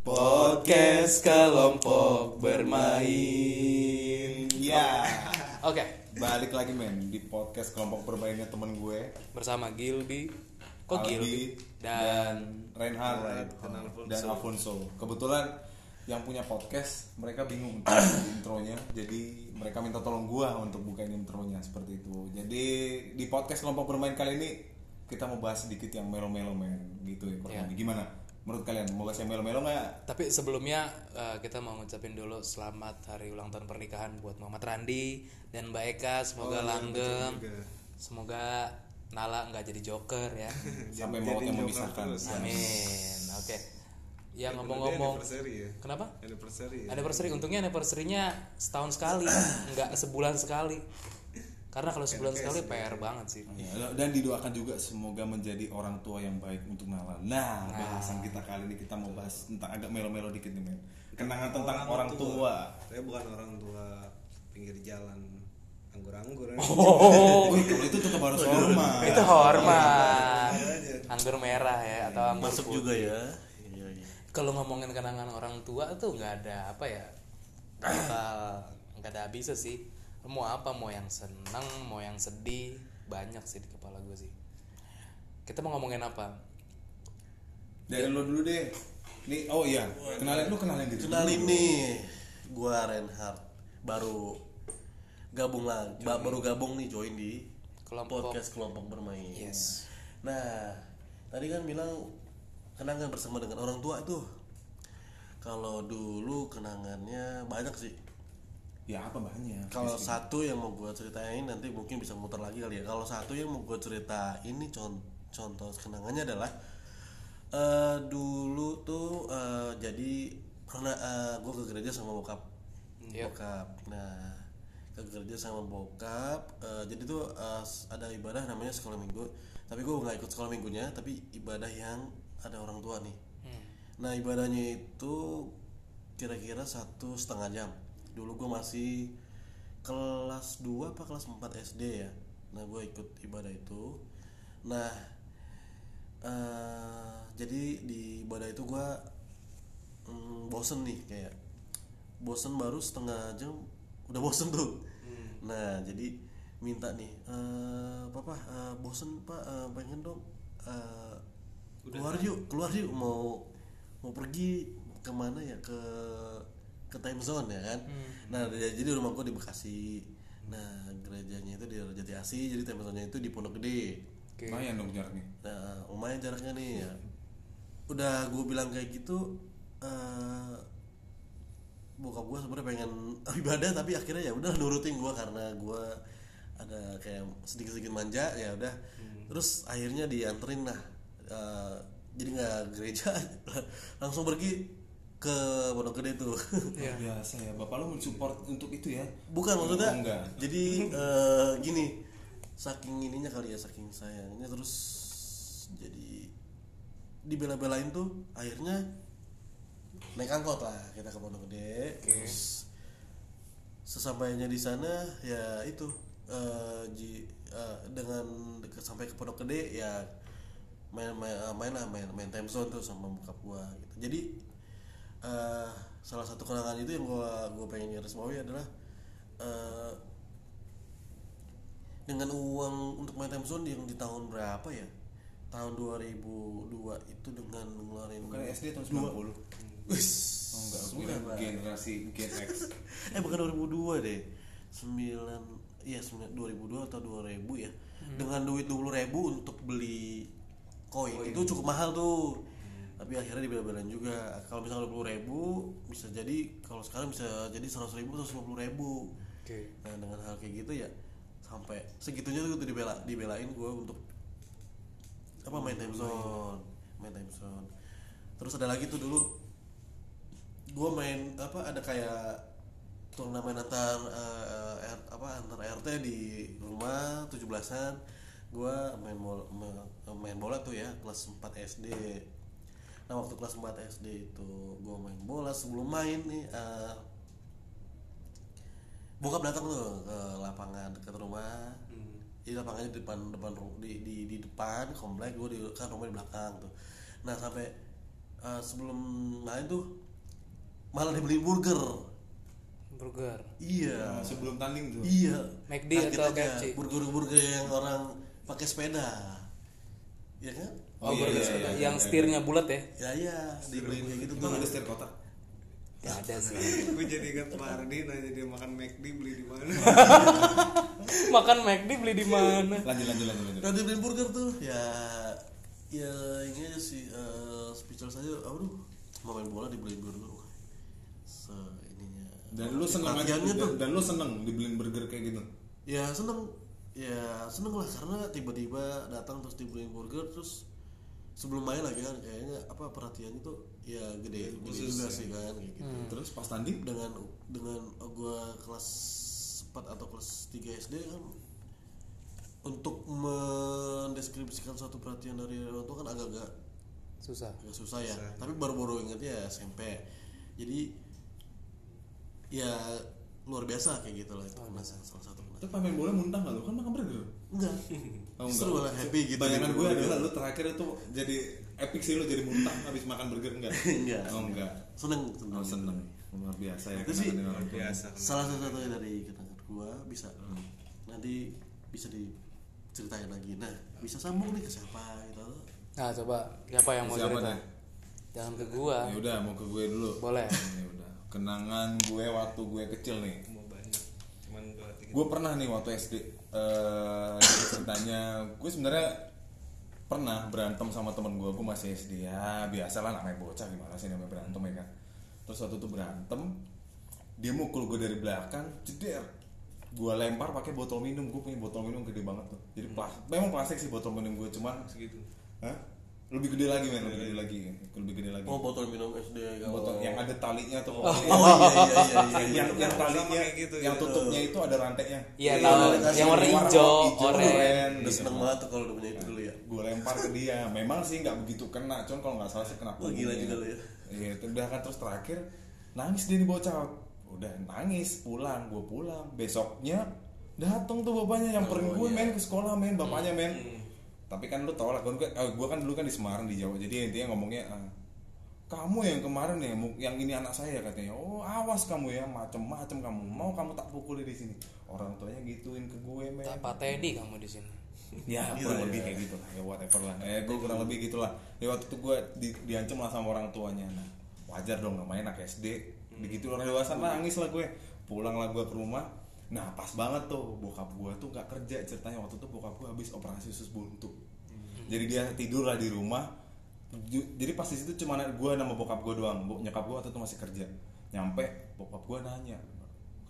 Podcast kelompok bermain. Ya, Oke, balik lagi men di podcast kelompok bermainnya temen gue bersama Gilby. Kok Aldi Gilby? Dan Reinhard dan dan Alfonso. Alfonso. Kebetulan yang punya podcast mereka bingung untuk intronya, jadi mereka minta tolong gua untuk bukain intronya seperti itu. Jadi di podcast kelompok bermain kali ini kita mau bahas sedikit yang melo-melo men, gitu ya. kurang Ya. Gimana? Menurut kalian mau bahas yang melo-melo nggak? tapi sebelumnya eh, kita mau ngucapin dulu selamat hari ulang tahun pernikahan buat Muhammad Randi dan Mbak Eka. Semoga langgeng. Semoga Nala nggak jadi joker ya. Sampai maut yang memisahkan. Amin. Oke. Ya ngomong-ngomong. anniversary ya Kenapa? anniversary ya Anniversary untungnya anniversary-nya setahun sekali, nggak sebulan sekali. Karena kalau sebulan sekali PR banget sih. Ya, dan didoakan juga semoga menjadi orang tua yang baik untuk Nala. Nah, bahasan kita kali ini kita mau bahas tentang agak melo-melo dikit nih, men. Kenangan tentang orang, tua. saya bukan orang tua pinggir jalan anggur-anggur. Oh, kalau itu tetap harus hormat. itu hormat. Anggur merah ya atau anggur masuk putih. juga ya iya iya Kalau ngomongin kenangan orang tua tuh nggak ada apa ya, bakal nggak ada habisnya sih. Mau apa, mau yang seneng, mau yang sedih, banyak sih di kepala gue sih. Kita mau ngomongin apa? Dari lo dulu deh. Nih, oh iya, kenalin lu kenalin gitu. kenalin nih gua Reinhard baru gabung lagi ba- baru gabung nih join di Kelompok. podcast kelompok bermain Yes. nah tadi kan bilang kenangan bersama dengan orang tua itu kalau dulu kenangannya banyak sih Ya apa banyak? kalau satu yang mau gue ceritain nanti mungkin bisa muter lagi kali ya kalau satu yang mau gue ceritain ini con- contoh kenangannya adalah eh dulu tuh eh, jadi pernah gue ke gereja sama bokap Iya. bokap nah ke gereja sama bokap eh, jadi tuh eh, ada ibadah namanya sekolah minggu tapi gue nggak ikut sekolah minggunya tapi ibadah yang ada orang tua nih Hmm. Nah ibadahnya itu kira-kira satu setengah jam. Dulu gue masih kelas 2 apa kelas 4 SD ya. Nah gue ikut ibadah itu. Nah eh, jadi di ibadah itu gue mm, bosen nih kayak bosen baru setengah jam udah bosen tuh. Nah jadi minta nih eh papa eh, bosen pak eh, pengen dong eh, keluar yuk keluar yuk mau mau pergi ke mana ya ke ke time zone ya kan? Nah ya- jadi rumah gua di Bekasi. Nah gerejanya itu di Jati Asih jadi time zone nya itu di Pondok Gede. Oke. Lumayan dong jaraknya. nah lumayan jaraknya nih ya. Udah gue bilang kayak gitu eh bokap gue sebenarnya pengen ibadah tapi akhirnya ya udah nurutin gue karena gue ada kayak sedikit sedikit manja ya udah. Terus akhirnya dianterin lah Eh, jadi nggak gereja langsung pergi ke Pondok Gede tuh Iya. Biasa ya, bapak lu mensupport untuk itu ya? bukan maksudnya Oh, enggak. jadi eh, gini saking ininya kali ya saking sayangnya terus jadi dibela-belain tuh akhirnya naik angkot lah kita ke Pondok Gede terus sesampainya di sana ya itu eh, ji- eh, dengan sampai ke Pondok Gede ya main main main lah main main time zone tuh sama bokap gua gitu jadi eh, salah satu kenangan itu yang gua gua pengen garis bawahi adalah eh, dengan uang untuk main time zone yang di tahun berapa ya? Tahun 2002 itu dengan ngeluarin Bukan SD tahun 90. Wis, Oh enggak, gue generasi Gen X. eh bukan 2002 deh. 9 iya 9 2002 atau 2000 ya. Dengan duit 20 ribu untuk beli koin. Itu cukup mahal tuh tapi akhirnya dibela-belain juga. Kalau misalnya 20 ribu bisa jadi kalau sekarang bisa jadi 100 ribu atau 150 ribu. Oke. nah dengan hal kayak gitu ya sampai segitunya tuh dibela dibelain gue untuk apa main time zone. Main time zone. Terus ada lagi tuh dulu gue main apa ada kayak turnamen antar eh, R- apa antar RT di rumah 17-an gue main bola main bola tuh ya kelas 4 SD nah waktu kelas 4 SD itu gue main bola sebelum main nih eh, bokap datang tuh ke lapangan dekat rumah. Di lapangannya di depan depan ru- di di, di depan komplek gue di kan rumah di belakang tuh. Nah sampai eh, sebelum main tuh malah dibeli burger. Burger? Iya. Nah, sebelum tanding tuh. Iya. McD Kaget atau KFC? burger-burger yang orang pakai sepeda. Ya kan Oh, iya, iya, iya, yang iya. setirnya bulat ya? Ya iya dibeliin kayak gitu itu tuh ada setir kotak? Ya ada sih. Gue jadi ingat Mardi nanya dia makan McD beli di mana? Makan McD beli di mana? Lanjut lanjut lanjut lanjut. Nah dibeliin burger tuh. Ya ya ini aja sih uh, speechless aja aduh mau main bola dibeliin burger. Wah, se ininya. Dan lu seneng aja tuh. dan lu seneng dibeliin burger kayak gitu? Ya seneng. Ya seneng lah karena tiba-tiba datang terus dibeliin burger terus sebelum main lagi kan kayaknya apa perhatiannya tuh ya gede gede juga sih kan kayak gitu. Terus pas tanding dengan dengan gua kelas 4 atau kelas 3 SD kan untuk mendeskripsikan suatu perhatian dari orang tua kan agak-agak susah. agak susah ya. Tapi baru-baru ingetnya ya SMP jadi ya luar biasa kayak gitu lah itu kena salah satu kena Tapi pemain bola muntah gak lu? Kan makan burger. Enggak. Oh, justru malah happy gitu Bayangan gue adalah lu terakhir itu jadi epic sih lu jadi muntah habis makan burger enggak? Enggak. Oh enggak. Seneng seneng Oh seneng. Luar biasa ya Itu sih tua. biasa salah satu dari kenangan gua bisa. Nanti bisa diceritain lagi. Nah bisa sambung nih ke siapa gitu. Nah coba siapa yang mau Siapa cerita? nih? jangan ke gua. Ya udah mau ke gue dulu. Boleh. Ya Kenangan gue waktu gue kecil nih. Cuman gue pernah nih waktu SD eh jadi ceritanya. Gue sebenarnya pernah berantem sama temen gue gue masih SD ya biasa lah namanya bocah gimana sih namanya berantem ya kan? Terus waktu itu berantem dia mukul gue dari belakang jeder. Gue lempar pakai botol minum gue punya botol minum gede banget tuh. Jadi plas memang plastik sih botol minum gue cuman segitu. Hah? Lebih gede lagi men lebih gede lagi lebih gede lagi. Oh botol minum SD botol yang ada talinya tuh. Oh iya iya iya iya yang yang talinya kayak gitu, yang gitu. tutupnya itu ada rantainya iya Iya, tahu yang warna hijau oranye. oren. udah seneng banget tuh kalau udah punya itu dulu ya. Gue lempar ke dia. Memang sih nggak begitu kena cuman kalau nggak salah sih kena Wah, gila juga lu ya. iya itu udah kan terus terakhir nangis dia nih bocah. Udah nangis pulang gue pulang. Besoknya datang tuh bapaknya nyamperin gue main ke sekolah main bapaknya main tapi kan lu tau lah gue gue kan dulu kan di Semarang di Jawa. Jadi intinya ngomongnya ah, kamu yang kemarin ya yang ini anak saya katanya. Oh awas kamu ya macem-macem kamu. Mau kamu tak pukuli di sini. Orang tuanya gituin ke gue men. Tak patedi kamu di sini. Ya Gitu kurang ya. lebih kayak gitu lah. Ya whatever lah. Eh gue kurang lebih gitulah. Ya waktu itu gue di, diancam lah sama orang tuanya. Nah wajar dong namanya anak SD begitu orang dewasa nangis lah gue. Pulang lah gue ke rumah nah pas banget tuh bokap gue tuh nggak kerja ceritanya. Waktu itu bokap gue habis operasi usus buntu. Jadi dia tidur lah di rumah. Jadi pas di situ cuma gue nama bokap gue doang. Nyokap gue waktu itu masih kerja. Nyampe bokap gue nanya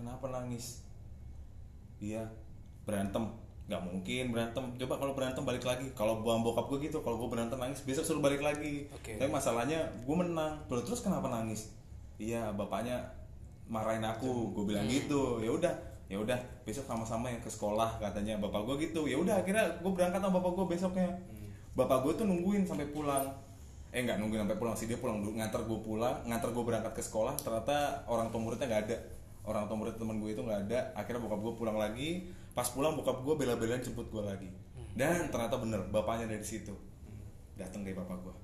kenapa nangis? Iya berantem. Nggak mungkin berantem. Coba kalau berantem balik lagi. Kalau buang bokap gue gitu kalau gue berantem nangis besok suruh balik lagi. Oke. tapi masalahnya gue menang. Terus kenapa nangis? Iya bapaknya marahin aku. Gue bilang gitu. Ya udah ya udah besok sama-sama yang ke sekolah katanya. Bapak gue gitu. Ya udah akhirnya gue berangkat sama bapak gue besoknya. Bapak gue tuh nungguin sampai pulang. Eh nggak nungguin sampai pulang sih dia pulang dulu. Nganter gue pulang nganter gue berangkat ke sekolah. Ternyata orang tua muridnya nggak ada. Orang tua murid teman gue itu nggak ada. Akhirnya bokap gue pulang lagi. Pas pulang bokap gue bela-belain jemput gue lagi. Dan ternyata bener bapaknya dari situ. Datang ke bapak gue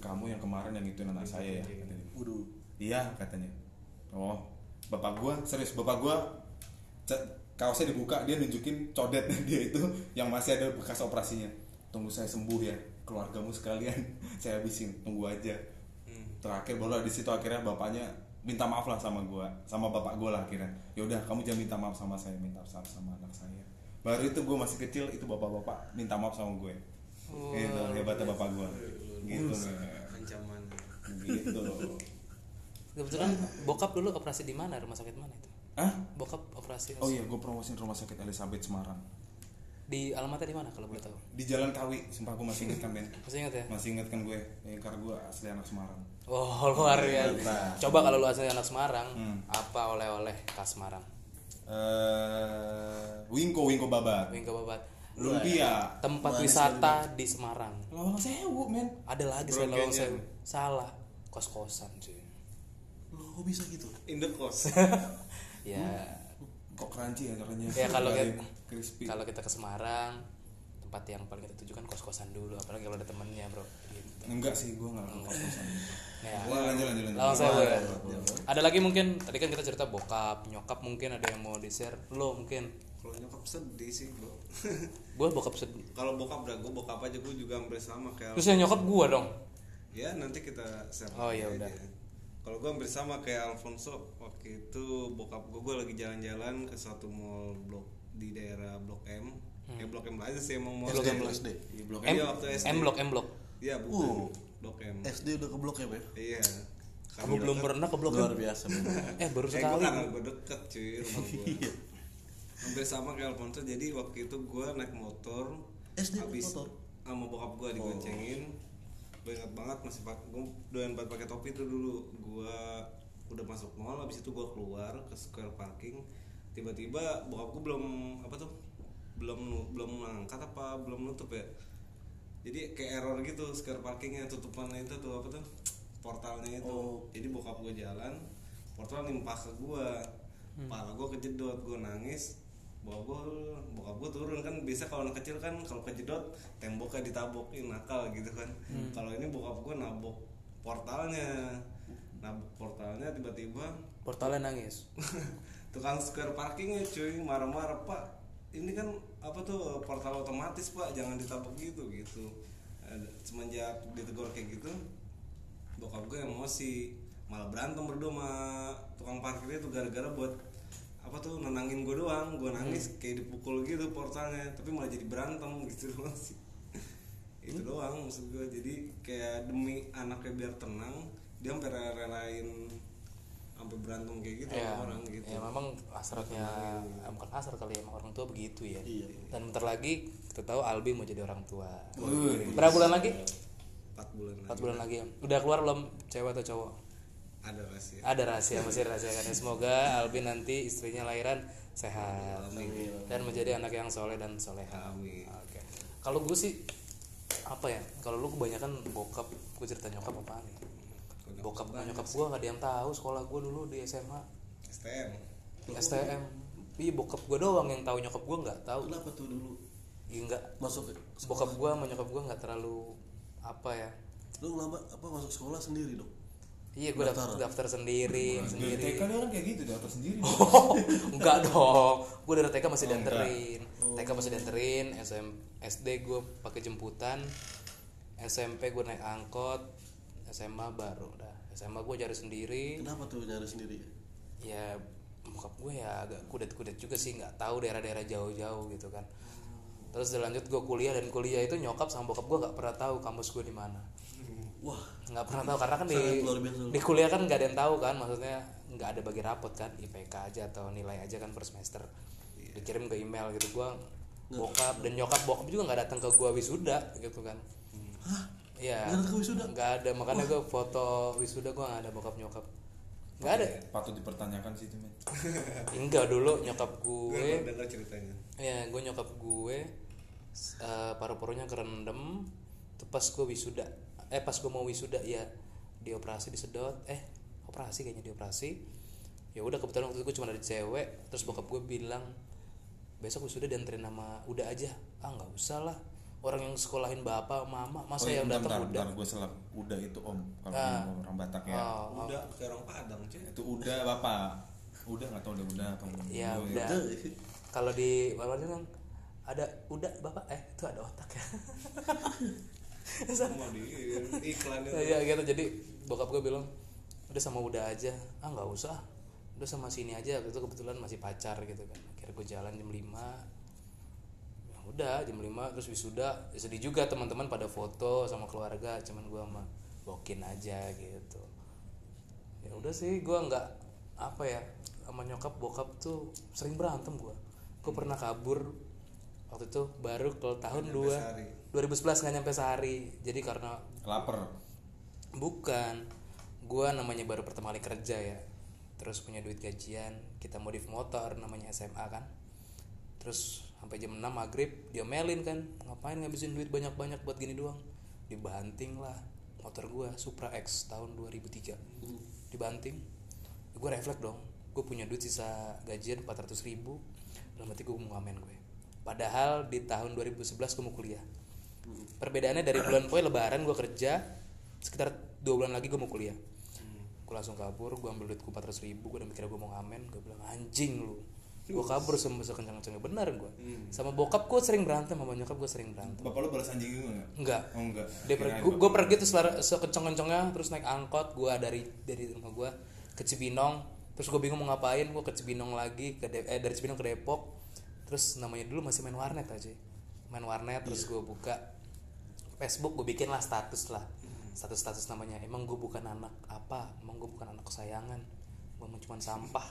kamu yang kemarin yang itu anak saya ya katanya. waduh Iya katanya. Oh, bapak gua serius bapak gua ce- kaosnya dibuka dia nunjukin codet dia itu yang masih ada bekas operasinya. Tunggu saya sembuh ya keluargamu sekalian saya habisin tunggu aja. Terakhir baru di situ akhirnya bapaknya minta maaf lah sama gua sama bapak gua lah akhirnya. Ya udah kamu jangan minta maaf sama saya minta maaf sama anak saya. Baru itu gua masih kecil itu bapak-bapak minta maaf sama gue. Gitu hebatnya bapak gua. Gitu. men. ancaman Gitu. Kebetulan bokap dulu operasi di mana? Rumah sakit mana itu? Hah? bokap operasi Oh iya, gue promosiin rumah sakit Elizabeth Semarang. Di alamatnya di mana kalau boleh tahu? Di Jalan Kawi. Sumpah gue masih inget kan Ben. masih ingat ya? Masih inget kan gue, ya, karena gue asli anak Semarang. oh luar biasa. Coba kalau lu asli anak Semarang Hmm. apa oleh-oleh khas Semarang? Eh, Wingko Wingko Babat, Wingko Babat. Lumpia, tempat Manis wisata di Semarang. Lawang Sewu men. ada lagi selain Lawang Sewu. Salah. Kos-kosan sih lo kok bisa gitu? In the cost ya. Kok crunchy ya caranya? ya kalau kita crispy. kalau kita ke Semarang tempat yang paling kita tuju kan kos kosan dulu apalagi kalau ada temennya bro. Gitu. enggak sih gue nggak ke kos-kosan. Ya Wah, lanjut lanjut lanjut. Langsung saya ya. ada lagi mungkin tadi kan kita cerita bokap nyokap mungkin ada yang mau di share lo mungkin. Kalau nyokap sedih sih bro. Gue bokap sedih. Kalau bokap udah gue bokap aja gue juga hampir sama kayak terus yang nyokap gue dong. Ya nanti kita share Oh, ya aja. udah. Kalau gue hampir sama kayak Alfonso waktu itu bokap gue gue lagi jalan-jalan ke suatu mall blok di daerah blok M. Ya blok M aja sih emang mall Blok M, SD. Iya, blok M M waktu SD M blok M blok. Iya bukan. Blok M. SD udah ke blok M ya? Iya. Gue belum pernah ke blok luar M biasa eh baru Eh gue sekali karena gue deket cuy rumah gue Hampir sama kayak Alfonso Jadi waktu itu gue naik motor SD naik habis motor? sama bokap gue digoncengin Gue ingat banget masih pak Gue doyan banget pakai topi tuh dulu. Gue udah masuk mall Habis itu gue keluar ke square parking. Tiba-tiba bokap gue belum Apa tuh Belum belum ngangkat apa Belum nutup ya. Jadi kayak error gitu square parkingnya tutupannya itu tuh apa tuh portalnya itu. Oh. jadi bokap gue jalan portal nimpah ke gue pala gue kejedot gue nangis bawa gue bokap gue turun kan. Biasa kalau anak kecil kan kalau kejedot temboknya ditabokin nakal gitu kan. Kalau ini bokap gue nabok portalnya. Nabok portalnya tiba-tiba portalnya nangis. Tukang square parkingnya cuy. Marah-marah pak ini kan apa tuh portal otomatis pak. Jangan ditabrak gitu gitu. Semenjak ditegur kayak gitu bokap gue emosi. Malah berantem berdua sama tukang parkirnya tuh gara-gara buat apa tuh nenangin gue doang. Gue nangis kayak dipukul gitu portalnya tapi malah jadi berantem gitu doang sih. Itu doang maksud gue jadi kayak demi anaknya biar tenang dia sampai rela-relain sampai berantem kayak gitu ya, sama orang gitu. Ya memang hasratnya eh, bukan hasrat kali ya emang orang tua begitu ya. Iya. dan bentar lagi kita tahu Albi mau jadi orang tua. Wih, berapa bulan lagi? Empat bulan empat lagi. bulan lagi. Ya udah keluar belum cewek atau cowok ada rahasia. Ada rahasia masih rahasia kan semoga Albi nanti istrinya lahiran sehat. Dan menjadi anak yang soleh dan soleha. Amin. oke. Kalau gue sih apa ya kalau lu kebanyakan bokap gue cerita nyokap apa nih bokap nyokap gue gak ada yang tahu sekolah gue dulu di SMA STM STM iya bokap gue doang yang tahu nyokap gue nggak tahu. Kenapa tuh dulu? Iya nggak. Masuk bokap gue sama nyokap gue nggak terlalu apa ya? Lu lama apa masuk sekolah sendiri dong iya gue daftar, daftar sendiri Di sendiri TK dia kan kayak gitu daftar sendiri Oh, enggak dong. Gue dari TK masih dianterin. TK masih dianterin, SM, SD gue pakai jemputan, SMP gue naik angkot, SMA baru dah. SMA gue cari sendiri. kenapa tuh nyari sendiri Ya bokap gue ya agak kudet-kudet juga sih, nggak tahu daerah-daerah jauh-jauh gitu kan. Terus dilanjut gue kuliah dan kuliah itu nyokap sama bokap gue nggak pernah tahu kampus gue di mana wah nggak pernah tahu karena kan di Sangat luar biasa. di kuliah kan nggak ada yang tahu kan maksudnya nggak ada bagi rapot kan IPK aja atau nilai aja kan per semester dikirim ke email gitu gua bokap dan nyokap bokap juga nggak datang ke gua wisuda gitu kan Iya. Nggak datang ke wisuda? Nggak ada makanya gua foto wisuda gua nggak ada bokap nyokap. Nggak ada. patut dipertanyakan sih itu men Enggak dulu nyokap gue gue. dengar ceritanya Ya, gue nyokap gue eh paru-parunya kerendam. Itu pas gue wisuda. Eh pas gue mau wisuda ya dioperasi disedot. Eh operasi kayaknya dioperasi. Ya udah kebetulan waktu itu gue cuma ada cewek. Terus bokap gue bilang besok wisuda dianterin nama udah aja. Ah nggak usah lah. Orang yang sekolahin bapak mama masa yang bentar, datang bentar, udah. gue salah udah itu om kalau Ah. ngomong orang Batak ya Oh, udah kayak orang Padang cuy itu udah bapak udah nggak tahu udah udah atau Ya udah. Kalau di Bapak kan ada udah bapak eh itu ada otak ya. iklan itu. Ya gitu. Jadi bokap gue bilang udah sama udah aja. Ah nggak usah. Udah sama sini aja. Itu kebetulan masih pacar gitu kan. Akhirnya gue jalan jam 5 ya udah jam 5 terus wisuda. Ya sedih juga teman-teman pada foto sama keluarga cuman gue sama bokin aja gitu. Ya udah sih gue nggak apa ya sama nyokap bokap tuh sering berantem gue gue pernah kabur waktu itu baru kalau tahun dua sehari. 2011 nggak nyampe sehari jadi karena lapar Bukan. Gua namanya baru pertama kali kerja ya. Terus punya duit gajian, kita modif motor namanya SMA kan. Terus sampai jam 6 maghrib diomelin kan, ngapain ngabisin duit banyak-banyak buat gini doang. Dibanting lah motor gua Supra X tahun 2003. Dibanting. Gue refleks dong. Gue punya duit sisa gajian 400 ribu. Dalam hati gue mau ngamen gue. Padahal di tahun 2011 gue mau kuliah. Perbedaannya dari bulan poin lebaran gue kerja sekitar dua bulan lagi gue mau kuliah. Gue langsung kabur gue ambil duitku 400 ribu gue udah mikir gue mau ngamen gue bilang anjing lu. Gue kabur sama sekencang-kencangnya bener gue sama bokap gue sering berantem sama nyokap gue sering berantem. Bapak lu balas anjing juga nggak? enggak Oh enggak. dia gue, gue pergi terus lari sekencang-kencangnya terus naik angkot gue dari dari rumah gue ke Cibinong. Terus gue bingung mau ngapain gue ke Cibinong lagi ke De- eh, dari Cibinong ke Depok terus namanya dulu masih main warnet aja main warnet terus gue buka Facebook gue bikin lah status lah. Status status namanya. Emang gue bukan anak apa emang gue bukan anak kesayangan. Gue cuma sampah.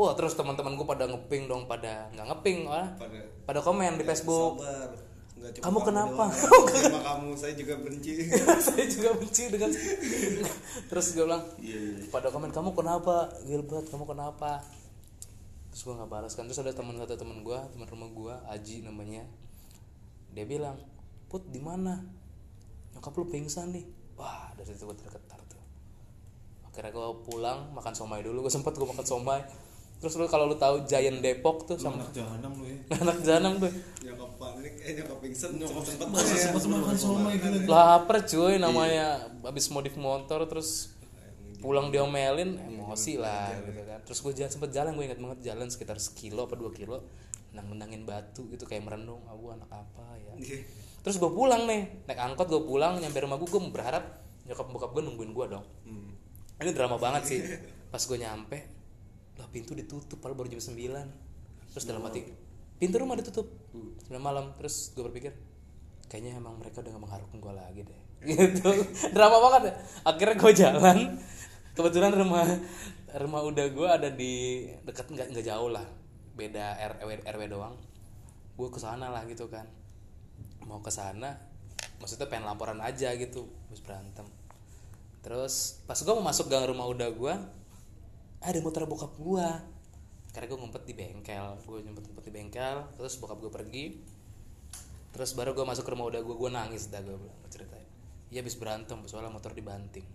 Wah terus teman-teman gue pada ngeping dong pada nggak ngeping ah. pada pada komen di Facebook. sabar. Nggak cuma Kamu kenapa? kamu saya juga benci. Saya juga benci dengan terus gue bilang Iya, iya. pada komen kamu kenapa Gilbert? Kamu kenapa terus gue nggak balas kan. Terus ada teman satu teman gue teman rumah gue Aji namanya. Dia bilang put di mana? Nyokap lu pingsan nih. Wah dari situ gue tergetar tuh. Akhirnya gue pulang makan somai dulu. Gue sempet gue makan somai. Terus lu kalau lu tahu Giant Depok tuh sama anak jahanam lu ya. anak janam tuh. Nyokap panik eh nyokap pingsan. Nyokap sempet Masa sempat makan somai gitu. lapar cuy namanya. Habis modif motor terus pulang diomelin emosi lah gitu kan. Terus gue jalan sempet jalan gue ingat banget jalan sekitar sekilo apa dua kilo nang nendangin batu gitu kayak merenung aku anak apa ya? Iya. terus gue pulang nih naik angkot gue pulang nyampe rumah gue gue berharap nyokap bokap gue nungguin gue dong. Hmm. ini drama banget sih. Pas gue nyampe lah pintu ditutup padahal baru jam 9 terus dalam hati pintu rumah ditutup. Sembilan malam. Terus gue berpikir kayaknya emang mereka udah gak mengharapkan gue lagi deh. Gitu. Drama banget ya. Akhirnya gue jalan kebetulan rumah rumah udah gue ada di dekat nggak nggak jauh lah. Beda RW RW doang. Gue ke sana lah gitu kan. Mau ke sana maksudnya pengen laporan aja gitu habis berantem. Terus pas gue mau masuk gang rumah udah gue ada motor bokap gue karena gue ngumpet di bengkel gue ngumpet ngumpet di bengkel. Terus bokap gue pergi. Terus baru gue masuk ke rumah udah gue gue nangis dah gue bilang ceritain. Iya habis berantem soalnya motor dibanting.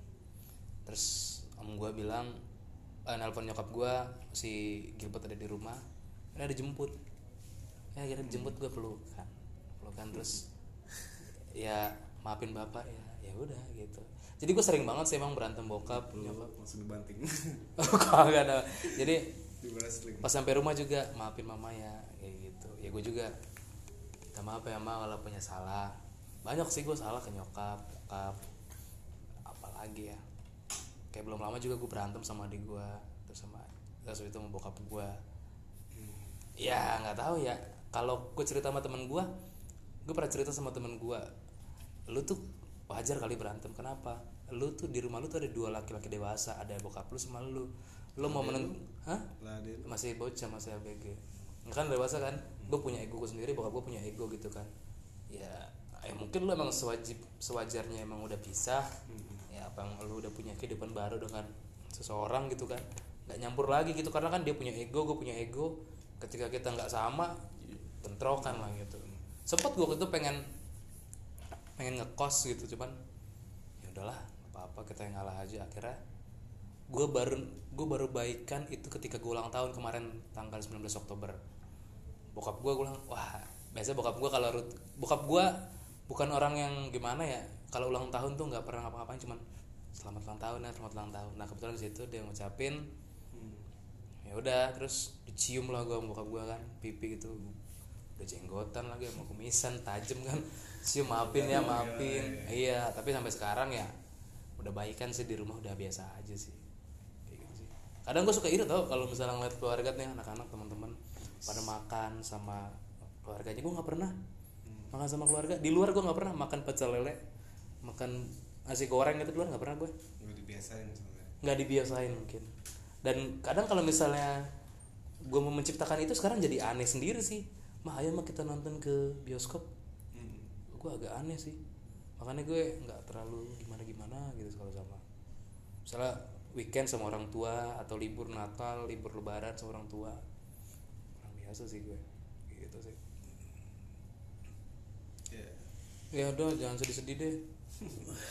Terus om gue bilang eh, nelpon nyokap gue si Gilbert ada di rumah ada jemput. Ya akhirnya dijemput gue pelukan pelukan terus ya maafin bapak ya ya udah gitu. Jadi gue sering banget sih emang berantem bokap nyokap. langsung dibanting. Oh kagak ada. Jadi pas sampai rumah juga maafin mama ya kayak gitu. Ya gue juga minta maaf ya ma kalau punya salah. Banyak sih gue salah ke nyokap bokap apalagi ya kayak belum lama juga gue berantem sama adik gue terus sama terus itu sama bokap gue ya nggak tahu ya. Kalau gue cerita sama temen gue gue pernah cerita sama temen gue lu tuh wajar kali berantem kenapa? Lu tuh di rumah lu tuh ada dua laki-laki dewasa ada bokap lu sama lu. Lu mau menent hah? Masih bocah masih ABG kan dewasa kan? Gue punya ego gue sendiri bokap gue punya ego gitu kan. Ya ya mungkin lu emang sewajib sewajarnya emang udah pisah. Ya apa yang lu udah punya kehidupan baru dengan seseorang gitu kan. Nggak nyampur lagi gitu karena kan dia punya ego gue punya ego. Ketika kita nggak sama bentrokan lah gitu. Sempet gue itu pengen pengen ngekos gitu cuman ya udahlah apa apa kita yang ngalah aja. Akhirnya gue baru gue baru baikan itu ketika gue ulang tahun kemarin tanggal 19 Oktober. Bokap gue bilang wah biasa bokap gue kalau bokap gue bukan orang yang gimana ya kalau ulang tahun tuh nggak pernah ngapa-ngapain cuman selamat ulang tahun ya selamat ulang tahun. Nah kebetulan di situ dia ngucapin ya udah terus dicium lah gue bokap gue kan pipi gitu. Udah jenggotan lagi sama kumisan tajam kan. Cium maafin ya maafin. Iya tapi sampai sekarang ya udah baikan sih di rumah udah biasa aja sih. Kayak gitu sih. Kadang gue suka iri tau kalau misalnya ngeliat keluarga nih anak-anak teman-teman pada makan sama keluarganya. Gue nggak pernah makan sama keluarga. Di luar gue nggak pernah makan pecel lele makan nasi goreng di luar nggak pernah gue. Udah dibiasain soalnya nggak dibiasain mungkin. Dan kadang kalau misalnya gue mau menciptakan itu sekarang jadi aneh sendiri sih. Mah ayo mah kita nonton ke bioskop. Hmm. gue agak aneh sih. Makanya gue nggak terlalu gimana gimana gitu kalau sama misalnya weekend sama orang tua atau libur Natal libur Lebaran sama orang tua. Orang biasa sih gue. Gitu sih. Ya ya udah jangan sedih-sedih deh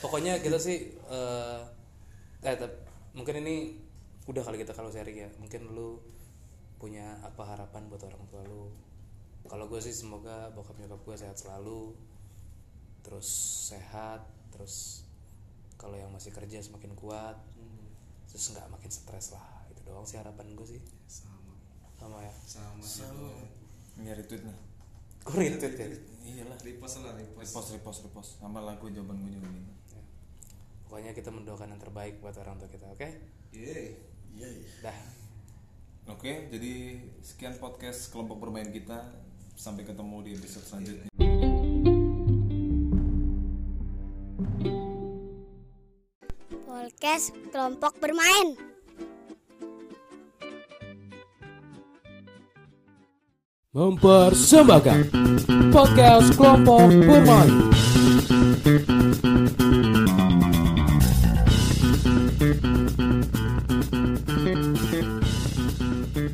pokoknya kita sih eh eh tep- mungkin ini udah kali kita kalau sharing ya. Mungkin lu punya apa harapan buat orang tua lu? Kalau gue sih semoga bokap nyokap gue sehat selalu terus sehat terus kalau yang masih kerja semakin kuat terus nggak makin stres lah. Itu doang sih harapan gue sih. Sama. Sama ya? Sama sama. Ini retweet nih. Gue retweet ya Iyalah. repost lah repost Repost, repost, repost. Sama lagu jawaban gue juga. Ya. pokoknya kita mendoakan yang terbaik buat orang tua kita oke Yeay. iya iya dah Oke, jadi sekian podcast kelompok bermain kita. Sampai ketemu di episode selanjutnya. Podcast kelompok bermain. Mempersembahkan. Podcast kelompok bermain